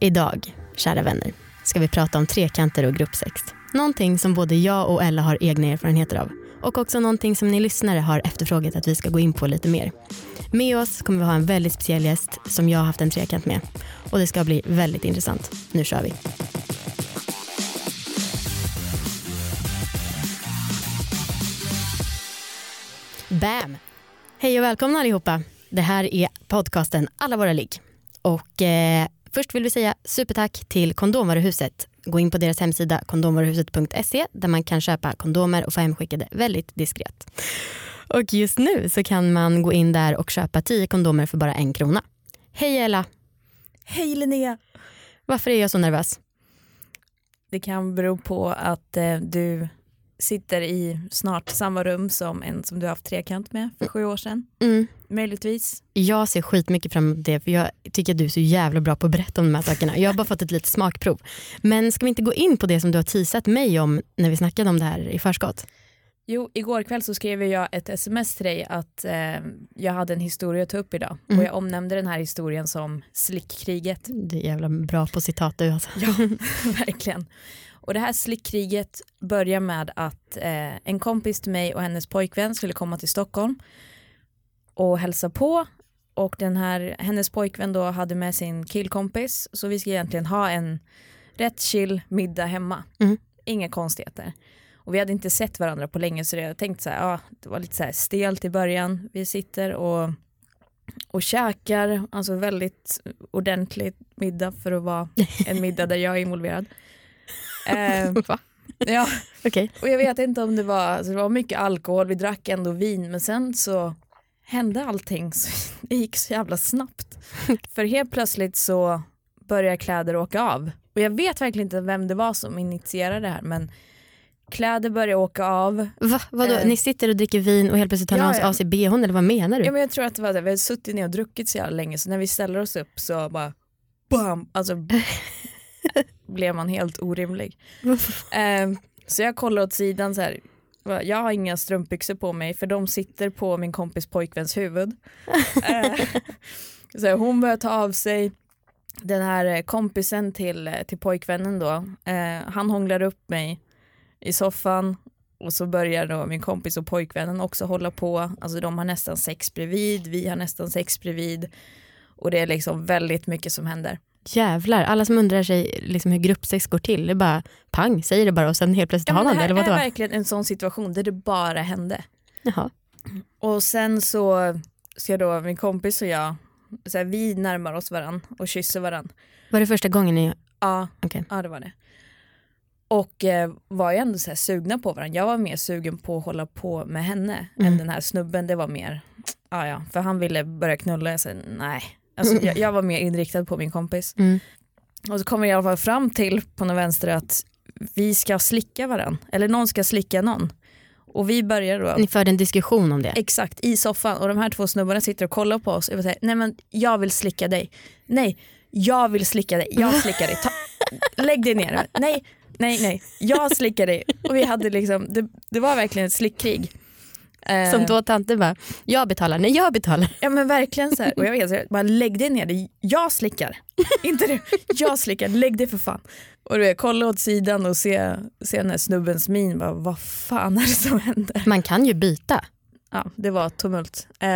Idag, kära vänner, ska vi prata om trekanter och gruppsex. Någonting som både jag och Ella har egna erfarenheter av. Och också någonting som ni lyssnare har efterfrågat att vi ska gå in på lite mer. Med oss kommer vi ha en väldigt speciell gäst som jag har haft en trekant med. Och det ska bli väldigt intressant. Nu kör vi. Bam! Hej och välkomna allihopa. Det här är podcasten Alla våra ligg. Och eh, först vill vi säga supertack till Kondomvaruhuset. Gå in på deras hemsida kondomvaruhuset.se där man kan köpa kondomer och få hemskickade väldigt diskret. Och just nu så kan man gå in där och köpa 10 kondomer för bara en krona. Hej Ella! Hej Linnea! Varför är jag så nervös? Det kan bero på att eh, du sitter i snart samma rum som en som du haft trekant med för sju år sedan. Mm. Möjligtvis. Jag ser skitmycket fram emot det för jag tycker att du är så jävla bra på att berätta om de här sakerna. Jag har bara fått ett litet smakprov. Men ska vi inte gå in på det som du har teasat mig om när vi snackade om det här i förskott? Jo, igår kväll så skrev jag ett sms till dig att eh, jag hade en historia att ta upp idag Mm. och jag omnämnde den här historien som slickkriget. Det är jävla bra på citat du alltså. Ja, verkligen. Och det här slickkriget börjar med att eh, en kompis till mig och hennes pojkvän skulle komma till Stockholm och hälsa på och den här, hennes pojkvän då hade med sin killkompis så vi ska egentligen ha en rätt chill middag hemma. Mm. Inga konstigheter. Och vi hade inte sett varandra på länge så jag tänkte så här, ja, det var lite så här stelt i början. Vi sitter och, och käkar, alltså väldigt ordentlig middag för att vara en middag där jag är involverad. Eh, Va? ja, Okej. och jag vet inte om det var, alltså det var mycket alkohol, vi drack ändå vin men sen så hände allting, så det gick så jävla snabbt. För helt plötsligt så börjar kläder åka av. Och jag vet verkligen inte vem det var som initierade det här men kläder börjar åka av. Va? Vadå? Eh. Ni sitter och dricker vin och helt plötsligt tar Ja, ja. av sig bhn eller vad menar du? Ja, men jag tror att det var det, vi hade suttit ner och druckit så jävla länge så när vi ställer oss upp så bara bam, alltså blev man helt orimlig. Eh, så jag kollar åt sidan så här. Jag har inga strumpbyxor på mig för de sitter på min kompis pojkväns huvud. Eh, så här, hon börjar ta av sig den här eh, kompisen till, eh, till pojkvännen då. Eh, han hånglar upp mig i soffan och så börjar då min kompis och pojkvännen också hålla på. Alltså de har nästan sex bredvid, vi har nästan sex bredvid. Och det är liksom väldigt mycket som händer. Jävlar, alla som undrar sig liksom hur gruppsex går till, det är bara pang, säger det bara och sen helt plötsligt Ja, har man det det här är verkligen en sån situation där det bara hände. Jaha. Och sen så ska då min kompis och jag, så här, vi närmar oss varann och kysser varann. Var det första gången ni... Ja, Okej. ja det var det. Och eh, var ju ändå så här sugna på varandra. Jag var mer sugen på att hålla på med henne Mm. än den här snubben. Det var mer, ja ja, för han ville börja knulla. Jag sa nej. Alltså, jag, jag var mer inriktad på min kompis. Mm. Och så kommer jag i alla fall fram till på den vänster att vi ska slicka varandra. Eller någon ska slicka någon. Och vi börjar då Ni förde en diskussion om det? exakt i soffan och de här två snubbarna sitter och kollar på oss och säger nej men jag vill slicka dig. Nej, jag vill slicka dig. Jag slickar dig. Ta, lägg dig ner. Nej, nej, nej. Jag slickar dig. Och vi hade liksom, det, det var verkligen ett slickkrig. Eh, Som två tanter bara, jag betalar, nej jag betalar. Ja men verkligen så här. Och jag vet, så jag bara lägg dig ner, Det- jag slickar. Inte du, jag slickar, lägg dig för fan. Och du vet, kolla åt sidan och se, se den här snubbens min, bara, vad fan är det som händer? Man kan ju byta. Ja, det var tumult. Eh,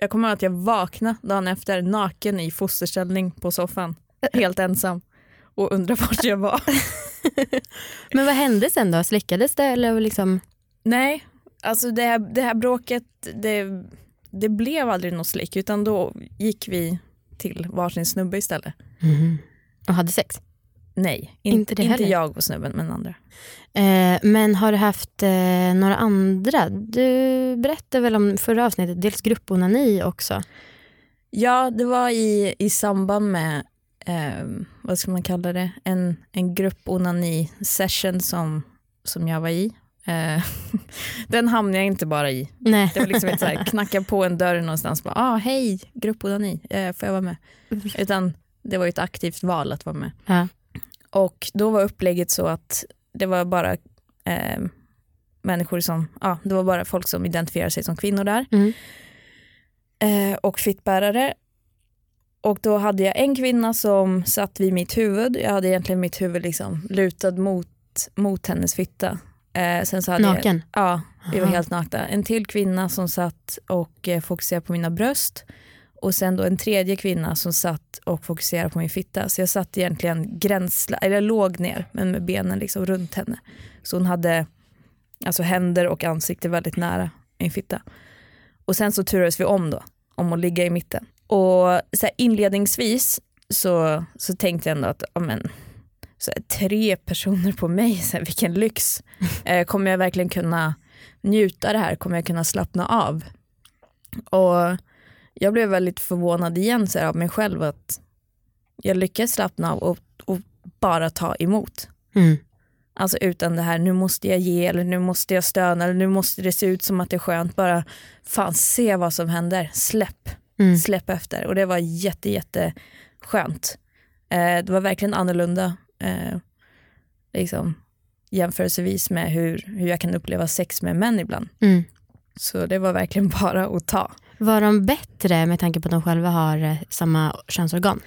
jag kommer ihåg att jag vaknade dagen efter naken i fosterställning på soffan, helt ensam och undrade vart jag var. Men vad hände sen då? Slickades det eller liksom? Nej, alltså det här, det här bråket, det, det blev aldrig något slick utan då gick vi till varsin snubbe istället. Och hade sex? Nej, Inte inte, det inte heller? jag och snubben men andra. Eh, men har du haft eh, några andra? Du berättade väl om förra avsnittet, dels grupponani också. Ja, det var i, i samband med, eh, vad ska man kalla det, en, en grupp onani session som, som jag var i. Eh, den hamnade jag inte bara i. Nej. Det var liksom inte så här, knacka på en dörr någonstans och bara, ah, hej, grupp onani, eh, får jag vara med? Utan det var ju ett aktivt val att vara med. Ja. Och då var upplägget så att det var bara eh, människor som, ja, det var bara folk som identifierar sig som kvinnor där. Mm. Eh, och fittbärare. Och då hade jag en kvinna som satt vid mitt huvud. Jag hade egentligen mitt huvud liksom lutad mot, mot hennes fitta. Eh, sen så hade Naken? Jag, ja, vi var Aha. helt nakna. En till kvinna som satt och eh, fokuserade på mina bröst. Och sen då en tredje kvinna som satt och fokuserade på min fitta. Så jag satt egentligen gränsla, eller jag låg ner men med benen liksom runt henne. Så hon hade alltså händer och ansikte väldigt nära min fitta. Och sen så turades vi om då, om att ligga i mitten. Och så inledningsvis så, så tänkte jag ändå att ja, men, så här, tre personer på mig, så här, vilken lyx. Eh, kommer jag verkligen kunna njuta det här? Kommer jag kunna slappna av? Och jag blev väldigt förvånad igen så här, av mig själv att jag lyckades slappna av och, och bara ta emot. Mm. Alltså utan det här, nu måste jag ge eller nu måste jag stöna eller nu måste det se ut som att det är skönt. Bara fan se vad som händer, släpp, Mm. släpp efter. Och det var jätte, jätte skönt. Eh, det var verkligen annorlunda eh, liksom, jämförelsevis med hur, hur jag kan uppleva sex med män ibland. Mm. Så det var verkligen bara att ta. Var de bättre med tanke på att de själva har eh, samma könsorgan?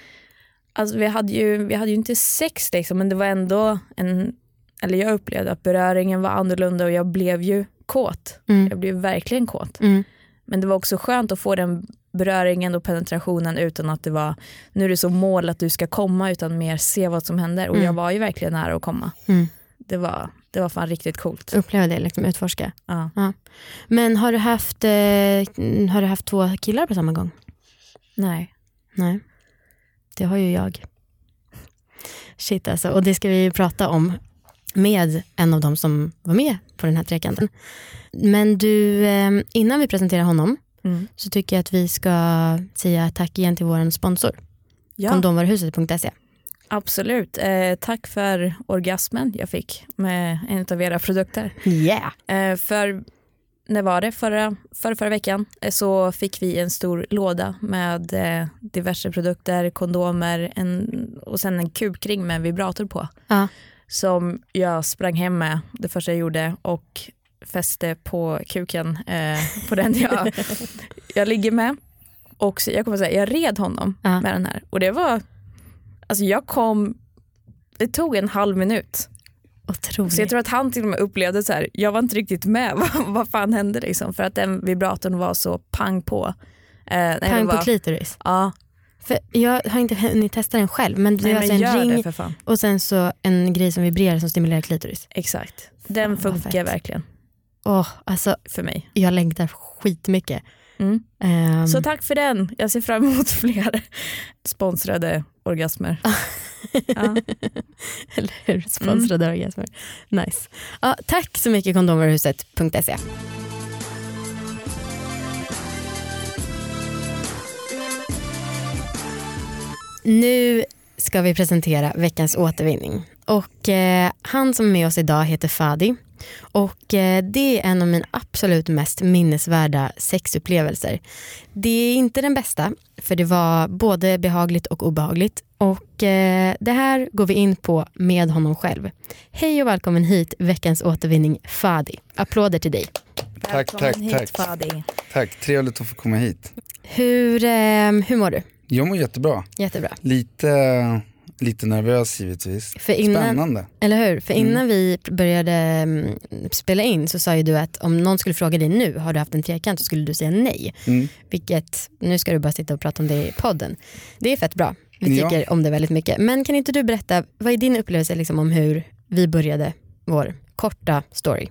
Alltså vi hade ju, vi hade ju inte sex liksom, men det var ändå en, eller jag upplevde att beröringen var annorlunda och jag blev ju kåt. Mm. Jag blev verkligen kåt. Mm. Men det var också skönt att få den beröringen och penetrationen utan att det var, nu är det så mål att du ska komma utan mer se vad som händer. Och Mm. jag var ju verkligen nära att komma. Mm. Det var, det var fan riktigt coolt. Uppleva det, liksom, utforska. Ja. Men har du, haft, eh, har du haft två killar på samma gång? Nej. Nej, det har ju jag. Shit alltså, och det ska vi ju prata om med en av dem som var med på den här trekanten. Men du, eh, innan vi presenterar honom Mm. så tycker jag att vi ska säga tack igen till vår sponsor, Ja, kondomvaruhuset.se. absolut. Eh, tack för orgasmen jag fick med en av era produkter. Yeah! Eh, för när var det? Förra, förra, förra veckan eh, så fick vi en stor låda med eh, diverse produkter, kondomer en, och sen en kubkring med vibrator på. Ja. Som jag sprang hem med det första jag gjorde och fäste på kuken eh, på den jag, jag ligger med. Och så, jag kommer säga, jag red honom Ja. med den här och det var, alltså jag kom, det tog en halv minut Otroligt. så jag tror att han till och med upplevde så här, jag var inte riktigt med, vad, vad fan hände liksom? För att den vibratorn var så pang på. Eh, Pang på var, klitoris. Ja, För jag har inte hunnit testa den själv men det är alltså en ring och sen så en grej som vibrerar som stimulerar klitoris. Exakt. Den Fan, funkar verkligen Åh, alltså för mig. jag längtar skitmycket. Mm. Ehm, Så tack för den. Jag ser fram emot fler sponsrade orgasmer. ja. Eller hur? Sponsrade orgasmer. Nice. Ja, tack så mycket kondomvaruhuset.se. Nu ska vi presentera veckans återvinning. Och eh, Han som är med oss idag heter Fadi. Och eh, Det är en av mina absolut mest minnesvärda sexupplevelser. Det är inte den bästa, för det var både behagligt och obehagligt. Och eh, Det här går vi in på med honom själv. Hej och välkommen hit, veckans återvinning Fadi. Applåder till dig. Tack, Välkommen tack, hit, tack. Fadi. Tack, trevligt att få komma hit. Hur, eh, hur mår du? Jag mår jättebra. Jättebra. Lite, lite nervös givetvis. För innan, Spännande. Eller hur? För Mm. innan vi började mm, spela in så sa ju du att om någon skulle fråga dig nu, har du haft en trekant, så skulle du säga nej. Mm. Vilket, nu ska du bara sitta och prata om det i podden. Det är fett bra. Vi Ja. tycker om det väldigt mycket. Men kan inte du berätta, vad är din upplevelse liksom om hur vi började vår korta story?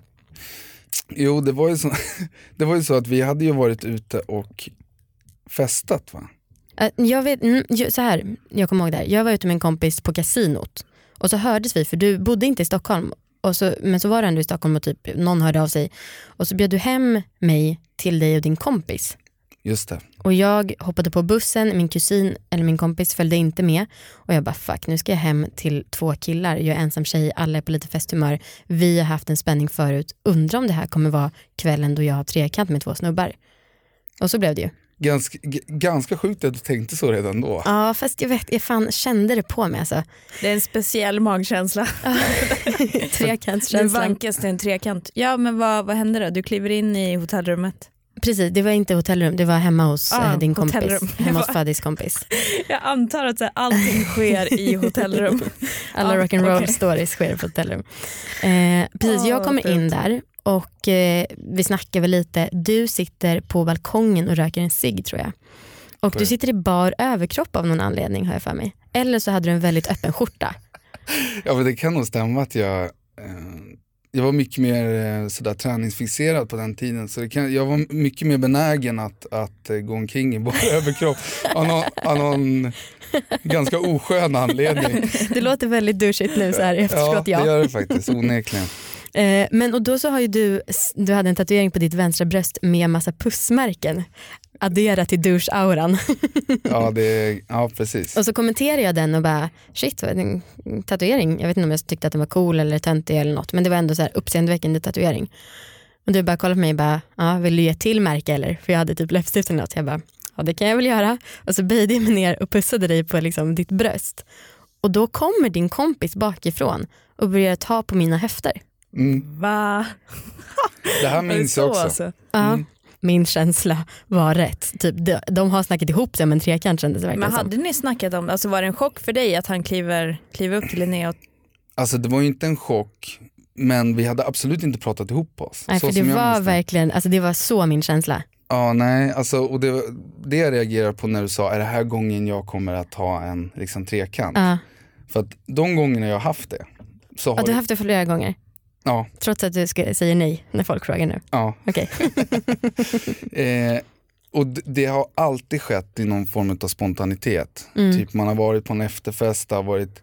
Jo, det var, ju så, det var ju så att vi hade ju varit ute och festat va? Äh, Jag vet, mm, så här, jag kommer ihåg det här. Jag var ute med en kompis på kasinot och så hördes vi, för du bodde inte i Stockholm. Och så, men så var du ändå i Stockholm och typ, någon hörde av sig. Och så bjöd du hem mig till dig och din kompis. Just det. Och jag hoppade på bussen, min kusin eller min kompis följde inte med. Och jag bara fuck, nu ska jag hem till två killar. Jag är ensam tjej, alla är på lite festhumör. Vi har haft en spänning förut. Undrar om det här kommer vara kvällen då jag har trekant med två snubbar. Och så blev det ju. Ganska, ganska sjukt att du tänkte så redan då. Ja fast jag vet, jag fan kände det på mig alltså. Det är en speciell magkänsla. Trekantskänslan. vankas till en trekant. Ja men vad, vad hände då? Du kliver in i hotellrummet. Precis, det var inte hotellrum, det var hemma hos Ah, eh, din kompis. hotellrum. Hemma hos Fadis kompis. Jag antar att så här, allting sker i hotellrum. Alla Ja, rock'n'roll okej. stories sker på hotellrum. Eh, precis, Åh, jag kommer in där och eh, vi snackar väl lite. Du sitter på balkongen och röker en cigg tror jag. Och du sitter i bar överkropp av någon anledning har jag för mig. Eller så hade du en väldigt öppen skjorta. Ja men det kan nog stämma att jag, eh, jag var mycket mer eh, sådär träningsfixerad på den tiden. Så det kan, jag var mycket mer benägen att, att eh, gå omkring i bara överkropp av någon, av någon ganska oskön anledning. Det låter väldigt douchigt nu så här i Ja, efterskott. det Ja, gör det faktiskt, onekligen. Eh, men och då så har ju du, du hade en tatuering på ditt vänstra bröst med massa pussmärken. Addera till douche-auran. Ja, det, ja precis. Och så kommenterade jag den och bara shit vad en tatuering. Jag vet inte om jag tyckte att den var cool eller töntig eller något men det var ändå så här uppseendeväckande tatuering. Och du bara kollade på mig och bara ja, vill du ge till märke eller? För jag hade typ läppstift eller något. Jag bara ja det kan jag väl göra. Och så böjde jag mig ner och pussade dig på liksom ditt bröst. Och då kommer din kompis bakifrån och börjar ta på mina höfter. Mm, Va? det här minns jag också. alltså? Ja, Mm. Min känsla var rätt. Typ, de, de har snackat ihop sig om en trekant kändes det verkligen Men som. hade ni snackat om det? Alltså var det en chock för dig att han kliver, kliver upp till Linnea? Och... Alltså det var ju inte en chock, men vi hade absolut inte pratat ihop oss. Nej, för det som var verkligen, alltså det var så min känsla. Ja, nej, alltså, och det, det jag reagerar på när du sa, är det här gången jag kommer att ha en liksom, trekant? Ja. För att de gångerna jag har haft det, så har Ja, du har haft det flera gånger. Ja, Trots att du ska, säger nej när folk frågar nu. ja. Okej. Eh, och det har alltid skett i någon form av spontanitet. Mm. Typ man har varit på en efterfest, det har varit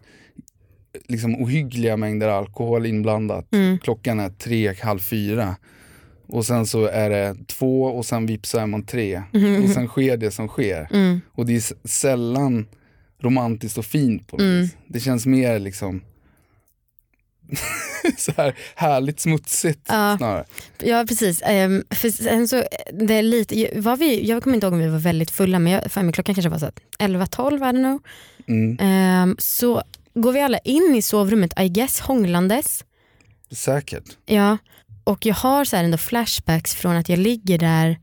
liksom ohyggliga mängder alkohol inblandat. Mm. Klockan är tre, halv fyra. Och sen så är det två och sen vips så är man tre. Och sen sker det som sker. Mm. Och det är sällan romantiskt och fint på något Mm. vis. Det känns mer liksom så här härligt smutsigt Ja. snarare. Ja precis. Ehm, för sen så, det är lite, var vi, jag kommer inte ihåg om vi var väldigt fulla men jag, för mig, klockan kanske var så här 11-12 I don't know. Mm, Ehm, så går vi alla in i sovrummet I guess hånglandes. säkert. Ja, och jag har så här ändå flashbacks från att jag ligger där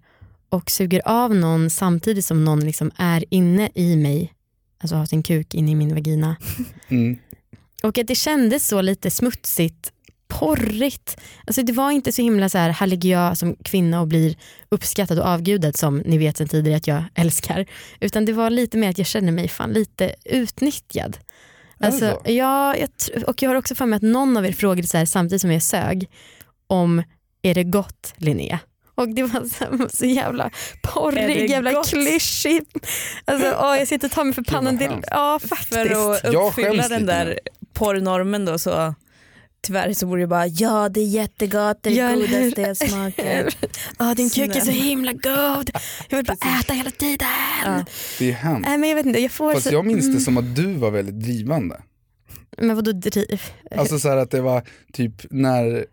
och suger av någon samtidigt som någon liksom är inne i mig. Alltså har sin kuk inne i min vagina. Mm. Och att det kändes så lite smutsigt, porrigt. Alltså det var inte så himla så här, här ligger jag som kvinna och blir uppskattad och avgudad som ni vet sen tidigare att jag älskar. Utan det var lite mer att jag känner mig fan lite utnyttjad. Alltså, så? ja, jag, och jag har också för mig att någon av er frågade så här, samtidigt som jag sög om är det gott Linnea? Och det var så, så jävla porrig, jävla gott? klyschigt. Alltså, åh, jag sitter och tar mig för pannan. Det, ja faktiskt. För att uppfylla den där porrnormen då så tyvärr så borde det bara ja det är jättegott, det är Ja, det godaste jag smakar. Ja, din kuk är så himla god. Jag vill bara äta hela tiden. Ja. Det är hemskt. Nej, men jag vet inte, jag får Fast så, jag minns det mm, som att du var väldigt drivande. Men vadå driv? Alltså så här att det var typ när,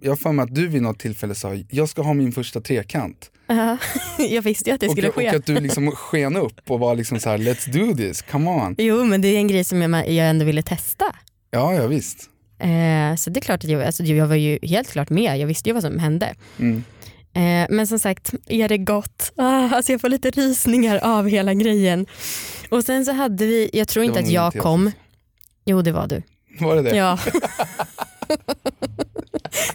jag har för mig att du vid något tillfälle sa, jag ska ha min första trekant. Ja, jag visste ju att det Och, skulle och ske. att du liksom sken upp och var liksom så här, let's do this, come on. Jo men det är en grej som jag, jag ändå ville testa. Ja, ja visst. Eh, så det är klart att jag, alltså, jag var ju helt klart med, jag visste ju vad som hände. Mm. Eh, men som sagt, är det gott? Ah, alltså jag får lite rysningar av hela grejen. Och sen så hade vi, jag tror inte att jag kom. Jo det var du. Var det det? Ja.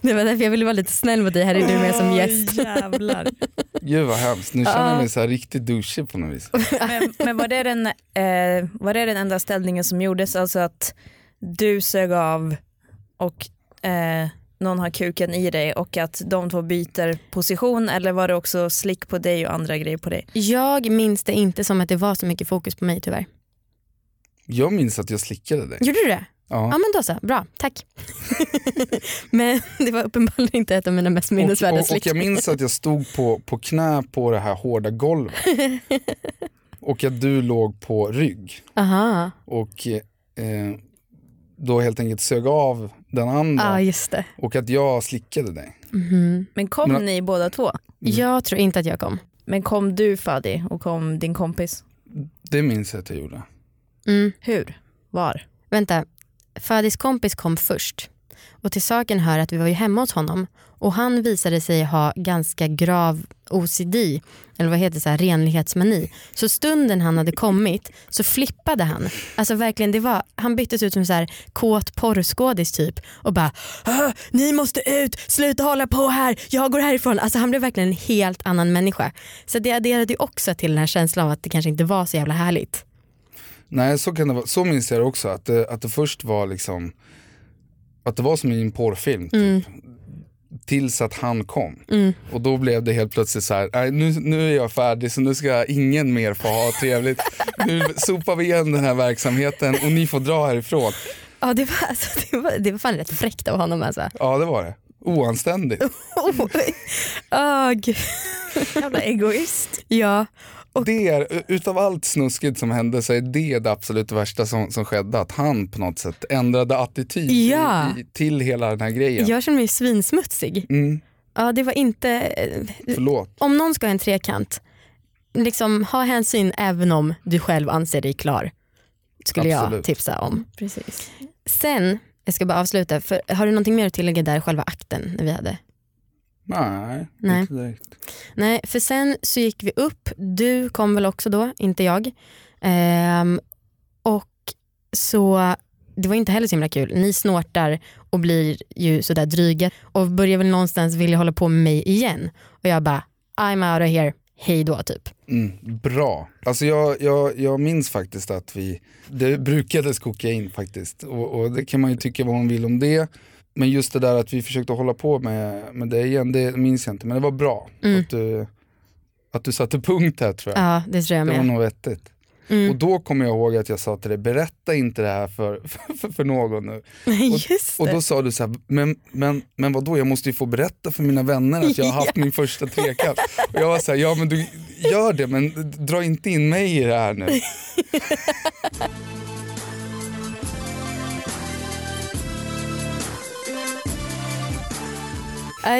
det var därför jag ville vara lite snäll mot dig, här är du med som gäst. Jävlar. Gud vad hemskt, nu känner jag Ja. mig så här riktigt douchig på något vis. Men, men var, det den, eh, var det den enda ställningen som gjordes, alltså att du sög av och eh, någon har kuken i dig och att de två byter position eller var det också slick på dig och andra grejer på dig? Jag minns det inte som att det var så mycket fokus på mig tyvärr. Jag minns att jag slickade dig. Gjorde du det? Ja Ja. men då så, bra, tack. men det var uppenbarligen inte ett av mina mest Och, minnesvärda och, och slick. jag minns att jag stod på, på knä på det här hårda golvet. och att du låg på rygg. Aha, Och eh, då helt enkelt sög av den andra. ja just det. Och att jag slickade dig. Mhm. Men kom Men- ni båda två? Jag tror inte att jag kom. Men kom du Fadi och kom din kompis? Det minns jag att jag gjorde. Mm. Hur? Var? Vänta, Fadis kompis kom först. Och till saken hör att vi var ju hemma hos honom och han visade sig ha ganska grav OCD, eller vad heter det, så här, renlighetsmani. Så stunden han hade kommit så flippade han. Alltså verkligen, det var, han byttes ut som så här kåt porrskådis typ och bara ah, ni måste ut, sluta hålla på här, jag går härifrån. Alltså han blev verkligen en helt annan människa. Så det adderade ju också till den här känslan av att det kanske inte var så jävla härligt. Nej så kan det vara, så minns jag det också att det, att det först var liksom att det var som i en porrfilm typ. Tills att han kom. Och då blev det helt plötsligt så här, nej, nu, nu är jag färdig så nu ska ingen mer få ha trevligt. nu sopar vi igen den här verksamheten och ni får dra härifrån. Ja det var, alltså, det var, det var fan rätt fräckt av honom alltså. Ja det var det. Oanständigt. Åh oh, gud. Jävla egoist. Ja. Det är, utav allt snuskigt som hände så är det det absolut värsta som, som skedde. Att han på något sätt ändrade attityd Ja. i, till hela den här grejen. Jag känner mig svinsmutsig. Mm, Ja det var inte, eh, förlåt. om någon ska ha en trekant, liksom ha hänsyn även om du själv anser dig klar. Skulle jag Absolut. tipsa om. Precis. Sen, jag ska bara avsluta, för har du någonting mer att tillägga där själva akten när vi hade? Nej, Nej. inte direkt. Nej, för sen så gick vi upp, du kom väl också då, inte jag. Ehm, och så, det var inte heller så himla kul. Ni snortar och blir ju sådär dryga och börjar väl någonstans vilja hålla på med mig igen. Och jag bara, I'm out of here, hej då typ. Mm, bra. Alltså jag, jag, jag minns faktiskt att vi, det brukades kokain faktiskt. Och, och det kan man ju tycka vad man vill om det. Men just det där att vi försökte hålla på med, med det igen, det minns jag inte. Men det var bra Mm. att, du, att du satte punkt här tror jag. Ja, det tror jag det var med. nog vettigt. Mm. Och då kommer jag ihåg att jag sa till dig, berätta inte det här för, för, för någon nu. Och det. då sa du så här, men, men, men vadå jag måste ju få berätta för mina vänner att jag har haft min första trekant. Och jag var så här, ja men du gör det men dra inte in mig i det här nu.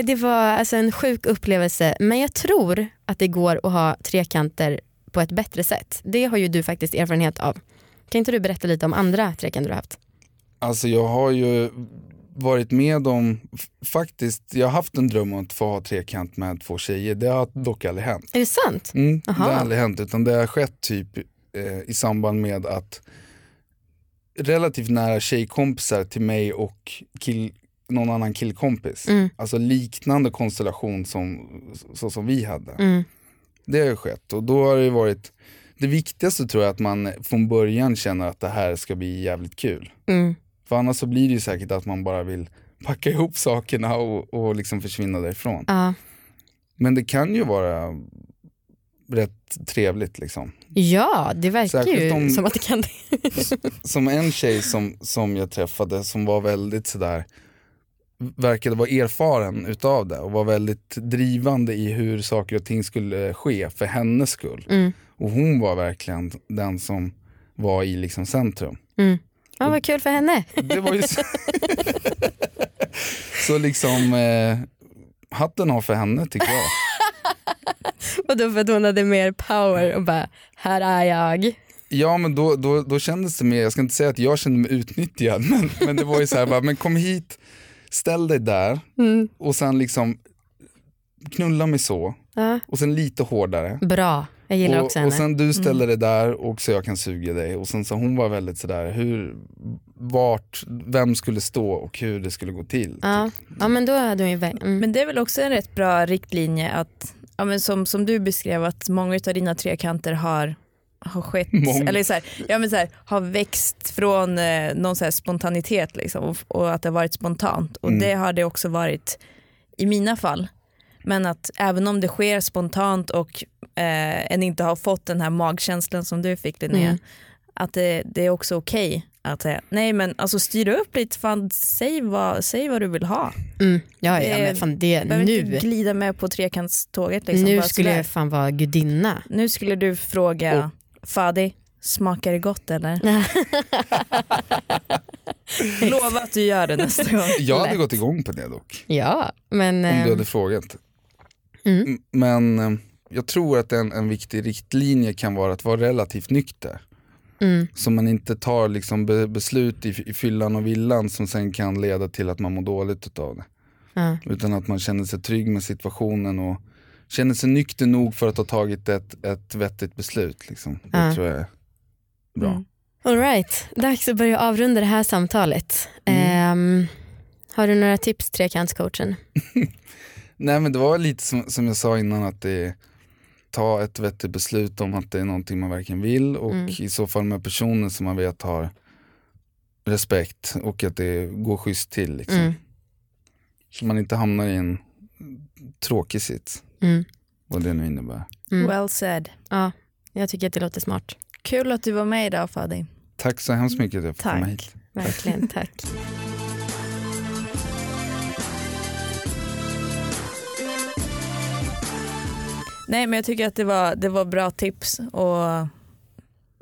Det var alltså en sjuk upplevelse men jag tror att det går att ha trekanter på ett bättre sätt. Det har ju du faktiskt erfarenhet av. Kan inte du berätta lite om andra trekanter du har haft? Alltså jag har ju varit med om, faktiskt, jag har haft en dröm om att få ha trekant med två tjejer. Det har dock aldrig hänt. Är det sant? Mm, det har aldrig hänt utan det har skett typ eh, i samband med att relativt nära tjejkompisar till mig och kill, någon annan killkompis, Mm. alltså liknande konstellation som, så som vi hade. Mm. Det har ju skett och då har det varit, det viktigaste tror jag att man från början känner att det här ska bli jävligt kul. Mm. För annars så blir det ju säkert att man bara vill packa ihop sakerna och, och liksom försvinna därifrån. Ja. Men det kan ju vara rätt trevligt liksom. ja, det verkar Särskilt ju om- som att det kan det. Som en tjej som, som jag träffade som var väldigt sådär, verkade vara erfaren utav det och var väldigt drivande i hur saker och ting skulle ske för hennes skull. Mm. Och hon var verkligen den som var i liksom centrum. Mm. Ja, vad kul för henne. Det var så, så liksom, eh, hatten av för henne tycker jag. Och då för att hon hade mer power och bara, här är jag. Ja men då, då, då kändes det mer, jag ska inte säga att jag kände mig utnyttjad men, men det var ju så här, bara, men kom hit, ställ dig där Mm. och sen liksom knulla mig så Ja. och sen lite hårdare. Bra, jag gillar Och, också henne. och sen du ställer dig där och så jag kan suga dig och sen så hon var väldigt sådär hur, vart, vem skulle stå och hur det skulle gå till. ja. ja, men då hade hon ju... Mm. Men det är väl också en rätt bra riktlinje att, ja, men som, som du beskrev, att många av dina trekanter har, har skett, Många. eller så här, ja, men så här, har växt från eh, någon så här spontanitet liksom, och, och att det har varit spontant. Och Mm. det har det också varit i mina fall. Men att även om det sker spontant och eh, en inte har fått den här magkänslan som du fick Linnea, Mm. att det, det är också okej att säga nej men alltså styra upp lite, fan, säg, vad, säg vad du vill ha. Mm. Ja, ja, Det- men fan det, Behöver inte nu, glida med på trekantståget. Liksom, nu bara skulle sådär. jag fan vara gudinna. nu skulle du fråga Fadi, smakar det gott eller? Lova att du gör det nästa gång. Jag hade Lätt. gått igång på det dock, Ja, men... om du hade frågat. Mm. Men eh, jag tror att en, en viktig riktlinje kan vara att vara relativt nykter. Mm. Så man inte tar liksom be beslut i, i fyllan och villan som sen kan leda till att man mår dåligt av det. Ja. Utan att man känner sig trygg med situationen och känner sig nykter nog för att ha tagit ett, ett vettigt beslut. Liksom. Det Ja. tror jag är bra. Mm. All right, dags att börja avrunda det här samtalet. Mm. Ehm, har du några tips, trekantscoachen? Nej men det var lite som, som jag sa innan att det är ta ett vettigt beslut om att det är någonting man verkligen vill och Mm. i så fall med personer som man vet har respekt och att det går schysst till. Liksom. Mm. Så man inte hamnar i en tråkig sits, Mm. vad det nu innebär. Mm. Well said. Ja, jag tycker att det låter smart. Kul att du var med idag Fadi. Tack så hemskt mycket att jag fick komma hit. Verkligen, tack. Nej men jag tycker att det var, det var bra tips och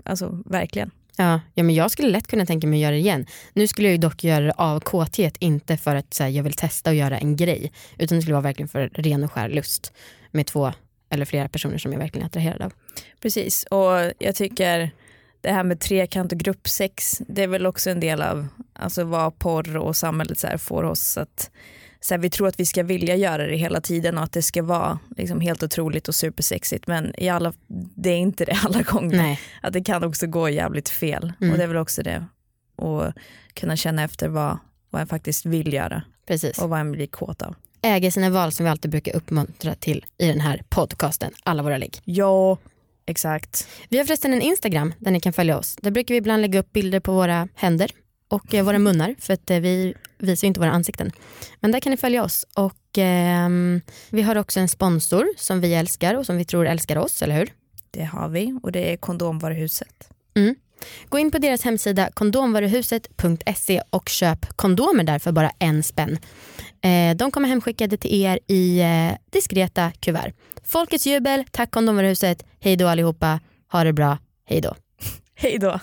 alltså verkligen. Ja, ja, men jag skulle lätt kunna tänka mig att göra det igen. Nu skulle jag ju dock göra det av kåthet, inte för att så här, jag vill testa och göra en grej. Utan det skulle vara verkligen för ren och skär lust. Med två eller flera personer som jag verkligen är attraherad av. Precis och jag tycker det här med trekant och gruppsex det är väl också en del av alltså vad porr och samhället så här får oss att så här, vi tror att vi ska vilja göra det hela tiden och att det ska vara liksom helt otroligt och supersexigt men i alla, det är inte det alla gånger. Nej, Att det kan också gå jävligt fel Mm. och det är väl också det att kunna känna efter vad, vad jag faktiskt vill göra precis. och vad jag blir kåt av. Äga sina val som vi alltid brukar uppmuntra till i den här podcasten, Alla våra ligg. Ja, exakt. Vi har förresten en Instagram där ni kan följa oss. Där brukar vi ibland lägga upp bilder på våra händer och eh, våra munnar för att eh, vi visar ju inte våra ansikten. Men där kan ni följa oss och ehm, vi har också en sponsor som vi älskar och som vi tror älskar oss, eller hur? Det har vi och det är kondomvaruhuset. Gå in på deras hemsida kondomvaruhuset.se och köp kondomer där för bara en spänn. Eh, de kommer hemskickade till er i eh, diskreta kuvert. Folkets jubel, tack kondomvaruhuset, hej då allihopa, ha det bra, hej då. Hej då.